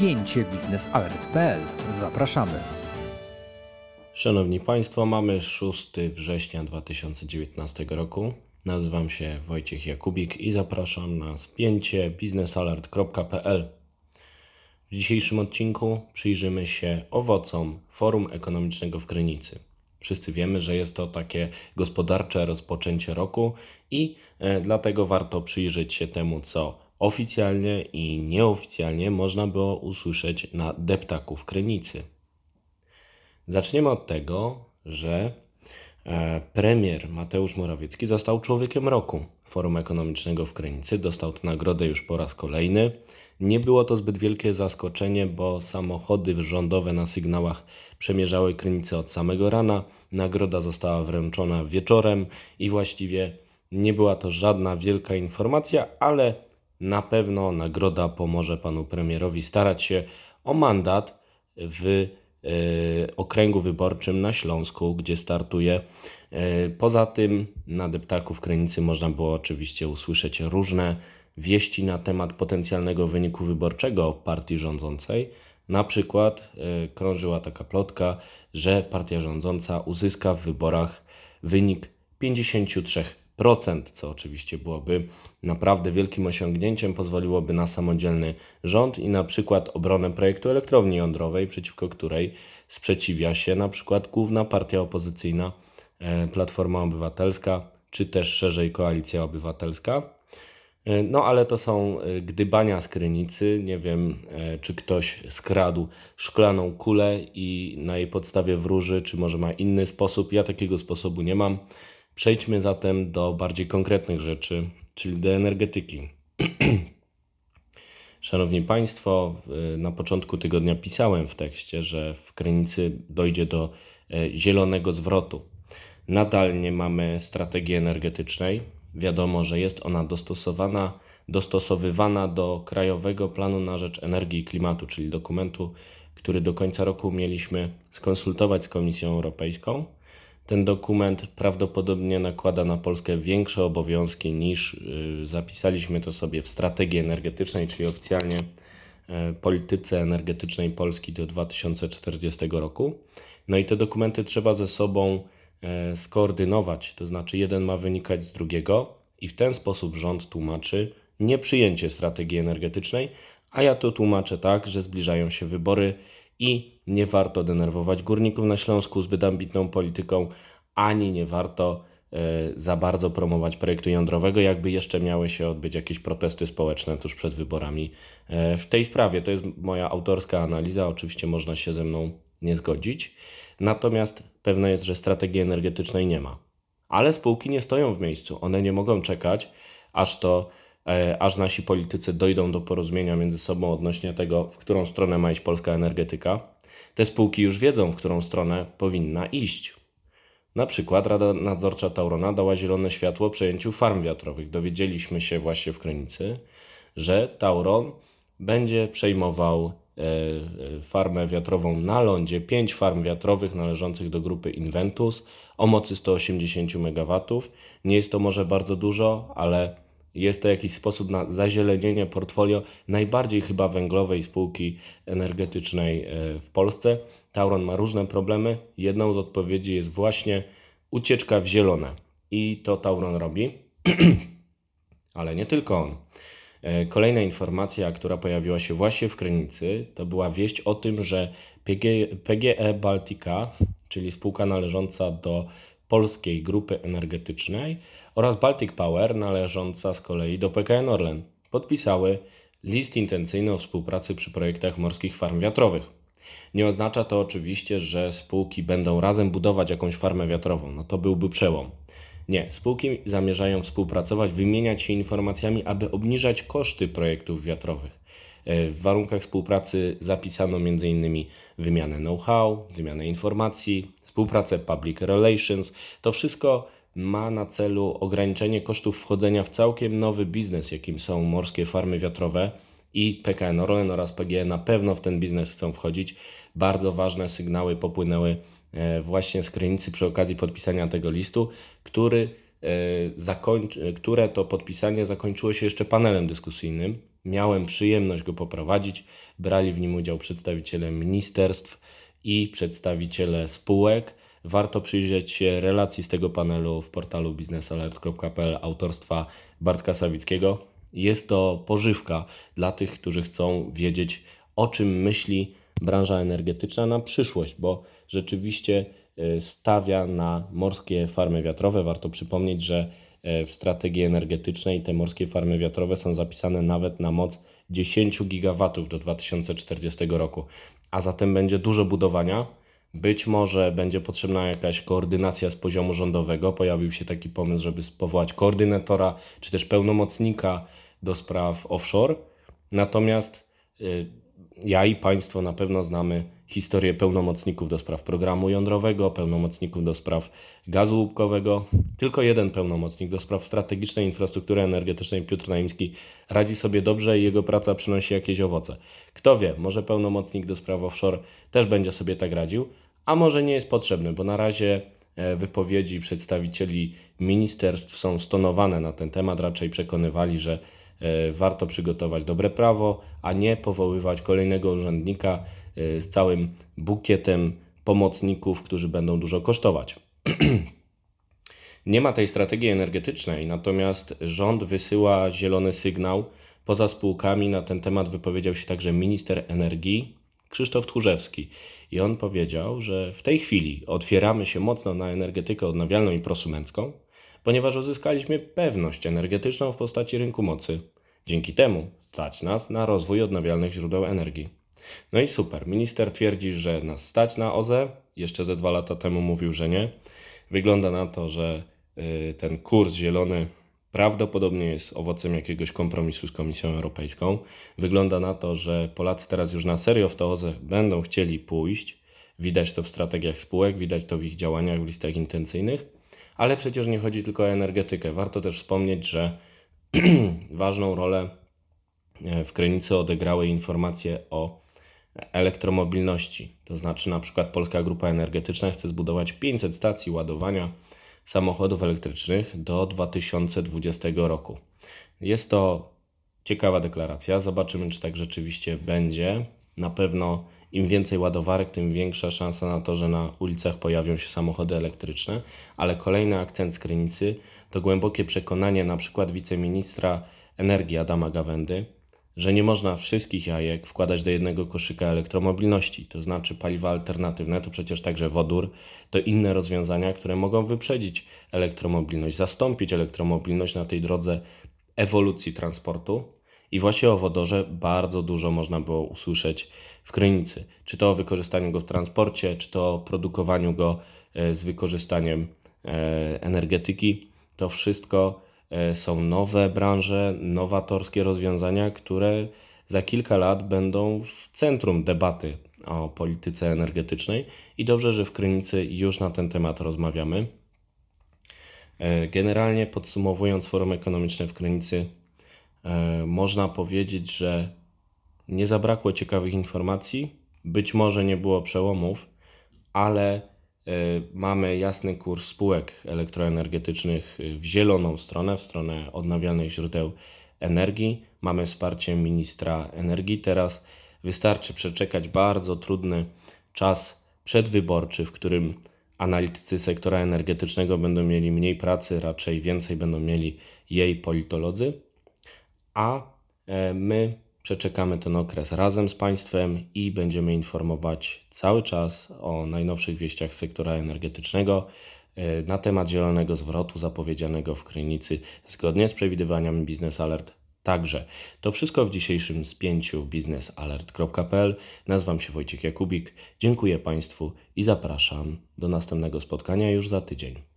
spięcie biznesalert.pl. Zapraszamy. Szanowni Państwo, mamy 6 września 2019 roku. Nazywam się Wojciech Jakubik i zapraszam na spięcie biznesalert.pl. W dzisiejszym odcinku przyjrzymy się owocom Forum Ekonomicznego w Krynicy. Wszyscy wiemy, że jest to takie gospodarcze rozpoczęcie roku i e, dlatego warto przyjrzeć się temu, co oficjalnie i nieoficjalnie można było usłyszeć na deptaku w Krynicy. Zaczniemy od tego, że e, premier Mateusz Morawiecki został człowiekiem roku Forum Ekonomicznego w Krynicy. Dostał tę nagrodę już po raz kolejny. Nie było to zbyt wielkie zaskoczenie, bo samochody rządowe na sygnałach przemierzały Krynicę od samego rana. Nagroda została wręczona wieczorem i właściwie nie była to żadna wielka informacja, ale na pewno nagroda pomoże panu premierowi starać się o mandat w e, okręgu wyborczym na Śląsku, gdzie startuje. E, poza tym na deptaku w Krynicy można było oczywiście usłyszeć różne wieści na temat potencjalnego wyniku wyborczego partii rządzącej. Na przykład e, krążyła taka plotka, że partia rządząca uzyska w wyborach wynik 53%, co oczywiście byłoby naprawdę wielkim osiągnięciem, pozwoliłoby na samodzielny rząd i na przykład obronę projektu elektrowni jądrowej, przeciwko której sprzeciwia się na przykład główna partia opozycyjna e, Platforma Obywatelska, czy też szerzej Koalicja Obywatelska. E, no, ale to są e, gdybania z krynicy. Nie wiem, czy ktoś skradł szklaną kulę i na jej podstawie wróży, czy może ma inny sposób. Ja takiego sposobu nie mam. Przejdźmy zatem do bardziej konkretnych rzeczy, czyli do energetyki. Szanowni Państwo, na początku tygodnia pisałem w tekście, że w Krynicy dojdzie do zielonego zwrotu. Nadal nie mamy strategii energetycznej. Wiadomo, że jest ona dostosowana, dostosowywana do Krajowego Planu na Rzecz Energii i Klimatu, czyli dokumentu, który do końca roku mieliśmy skonsultować z Komisją Europejską. Ten dokument prawdopodobnie nakłada na Polskę większe obowiązki niż y, zapisaliśmy to sobie w strategii energetycznej, czyli oficjalnie y, polityce energetycznej Polski do 2040 roku. No i te dokumenty trzeba ze sobą E, skoordynować, to znaczy jeden ma wynikać z drugiego i w ten sposób rząd tłumaczy nieprzyjęcie strategii energetycznej, a ja to tłumaczę tak, że zbliżają się wybory i nie warto denerwować górników na Śląsku zbyt ambitną polityką, ani nie warto e, za bardzo promować projektu jądrowego, jakby jeszcze miały się odbyć jakieś protesty społeczne tuż przed wyborami e, w tej sprawie. To jest moja autorska analiza, oczywiście można się ze mną nie zgodzić. Natomiast pewne jest, że strategii energetycznej nie ma. Ale spółki nie stoją w miejscu. One nie mogą czekać, aż to aż nasi politycy dojdą do porozumienia między sobą odnośnie tego, w którą stronę ma iść polska energetyka. Te spółki już wiedzą, w którą stronę powinna iść. Na przykład Rada Nadzorcza Taurona dała zielone światło przejęciu farm wiatrowych. Dowiedzieliśmy się właśnie w Krynicy, że Tauron będzie przejmował E, e, farmę wiatrową na lądzie, 5 farm wiatrowych należących do grupy Inventus o mocy 180 MW. Nie jest to może bardzo dużo, ale jest to jakiś sposób na zazielenienie portfolio najbardziej chyba węglowej spółki energetycznej e, w Polsce. Tauron ma różne problemy. Jedną z odpowiedzi jest właśnie ucieczka w zielone. I to Tauron robi. ale nie tylko on. E, kolejna informacja, która pojawiła się właśnie w Krynicy, to była wieść o tym, że PG, PGE Baltica, czyli spółka należąca do polskiej grupy energetycznej oraz Baltic Power, należąca z kolei do PKN Orlen, podpisały list intencyjny o współpracy przy projektach morskich farm wiatrowych. Nie oznacza to oczywiście, że spółki będą razem budować jakąś farmę wiatrową. No to byłby przełom. Nie, spółki zamierzają współpracować, wymieniać się informacjami, aby obniżać koszty projektów wiatrowych. E, w warunkach współpracy zapisano m.in. wymianę know-how, wymianę informacji, współpracę public relations. To wszystko ma na celu ograniczenie kosztów wchodzenia w całkiem nowy biznes, jakim są morskie farmy wiatrowe i PKN Orlen oraz PGE na pewno w ten biznes chcą wchodzić. Bardzo ważne sygnały popłynęły E, właśnie z Krynicy przy okazji podpisania tego listu, który e, które to podpisanie zakończyło się jeszcze panelem dyskusyjnym Miałem przyjemność go poprowadzić. Brali w nim udział przedstawiciele ministerstw i przedstawiciele spółek. Warto przyjrzeć się relacji z tego panelu w portalu biznesalert.pl autorstwa Bartka Sawickiego. Jest to pożywka dla tych, którzy chcą wiedzieć, o czym myśli branża energetyczna na przyszłość, bo rzeczywiście e, stawia na morskie farmy wiatrowe. Warto przypomnieć, że w strategii energetycznej te morskie farmy wiatrowe są zapisane nawet na moc 10 gigawatów do 2040 roku, a zatem będzie dużo budowania. Być może będzie potrzebna jakaś koordynacja z poziomu rządowego. Pojawił się taki pomysł, żeby powołać koordynatora czy też pełnomocnika do spraw offshore. Natomiast y, ja i Państwo na pewno znamy historię pełnomocników do spraw programu jądrowego, pełnomocników do spraw gazu łupkowego. Tylko jeden pełnomocnik do spraw strategicznej infrastruktury energetycznej, Piotr Naimski, radzi sobie dobrze i jego praca przynosi jakieś owoce. Kto wie, może pełnomocnik do spraw offshore też będzie sobie tak radził, a może nie jest potrzebny, bo na razie e, wypowiedzi przedstawicieli ministerstw są stonowane na ten temat, raczej przekonywali, że warto przygotować dobre prawo, a nie powoływać kolejnego urzędnika e, z całym bukietem pomocników, którzy będą dużo kosztować. nie ma tej strategii energetycznej, natomiast rząd wysyła zielony sygnał. Poza spółkami na ten temat wypowiedział się także minister energii Krzysztof Tchórzewski. I on powiedział, że w tej chwili otwieramy się mocno na energetykę odnawialną i prosumencką, ponieważ uzyskaliśmy pewność energetyczną w postaci rynku mocy. Dzięki temu stać nas na rozwój odnawialnych źródeł energii. No i super. Minister twierdzi, że nas stać na OZE. Jeszcze ze dwa lata temu mówił, że nie. Wygląda na to, że y, ten kurs zielony prawdopodobnie jest owocem jakiegoś kompromisu z Komisją Europejską. Wygląda na to, że Polacy teraz już na serio w to OZE będą chcieli pójść. Widać to w strategiach spółek, widać to w ich działaniach, w listach intencyjnych. Ale przecież nie chodzi tylko o energetykę. Warto też wspomnieć, że ważną rolę e, w Krynicy odegrały informacje o elektromobilności. To znaczy, na przykład Polska Grupa Energetyczna chce zbudować 500 stacji ładowania samochodów elektrycznych do 2020 roku. Jest to ciekawa deklaracja. Zobaczymy, czy tak rzeczywiście będzie. Na pewno im więcej ładowarek, tym większa szansa na to, że na ulicach pojawią się samochody elektryczne. Ale kolejny akcent z Krynicy to głębokie przekonanie na przykład wiceministra energii Adama Gawędy, że nie można wszystkich jajek wkładać do jednego koszyka elektromobilności, to znaczy paliwa alternatywne, to przecież także wodór, to inne rozwiązania, które mogą wyprzedzić elektromobilność, zastąpić elektromobilność na tej drodze ewolucji transportu. I właśnie o wodorze bardzo dużo można było usłyszeć w Krynicy. Czy to o wykorzystaniu go w transporcie, czy to o produkowaniu go e, z wykorzystaniem e, energetyki. To wszystko e, są nowe branże, nowatorskie rozwiązania, które za kilka lat będą w centrum debaty o polityce energetycznej i dobrze, że w Krynicy już na ten temat rozmawiamy. Generalnie podsumowując forum ekonomiczne w Krynicy, można powiedzieć, że nie zabrakło ciekawych informacji, być może nie było przełomów, ale e, mamy jasny kurs spółek elektroenergetycznych w zieloną stronę, w stronę odnawialnych źródeł energii. Mamy wsparcie ministra energii. Teraz wystarczy przeczekać bardzo trudny czas przedwyborczy, w którym analitycy sektora energetycznego będą mieli mniej pracy, raczej więcej będą mieli jej politolodzy, a e, my Przeczekamy ten okres razem z Państwem i będziemy informować cały czas o najnowszych wieściach sektora energetycznego e, na temat zielonego zwrotu zapowiedzianego w Krynicy zgodnie z przewidywaniami Business Alert. Także to wszystko w dzisiejszym spięciu biznesalert.pl. Nazywam się Wojciech Jakubik. Dziękuję Państwu i zapraszam do następnego spotkania już za tydzień.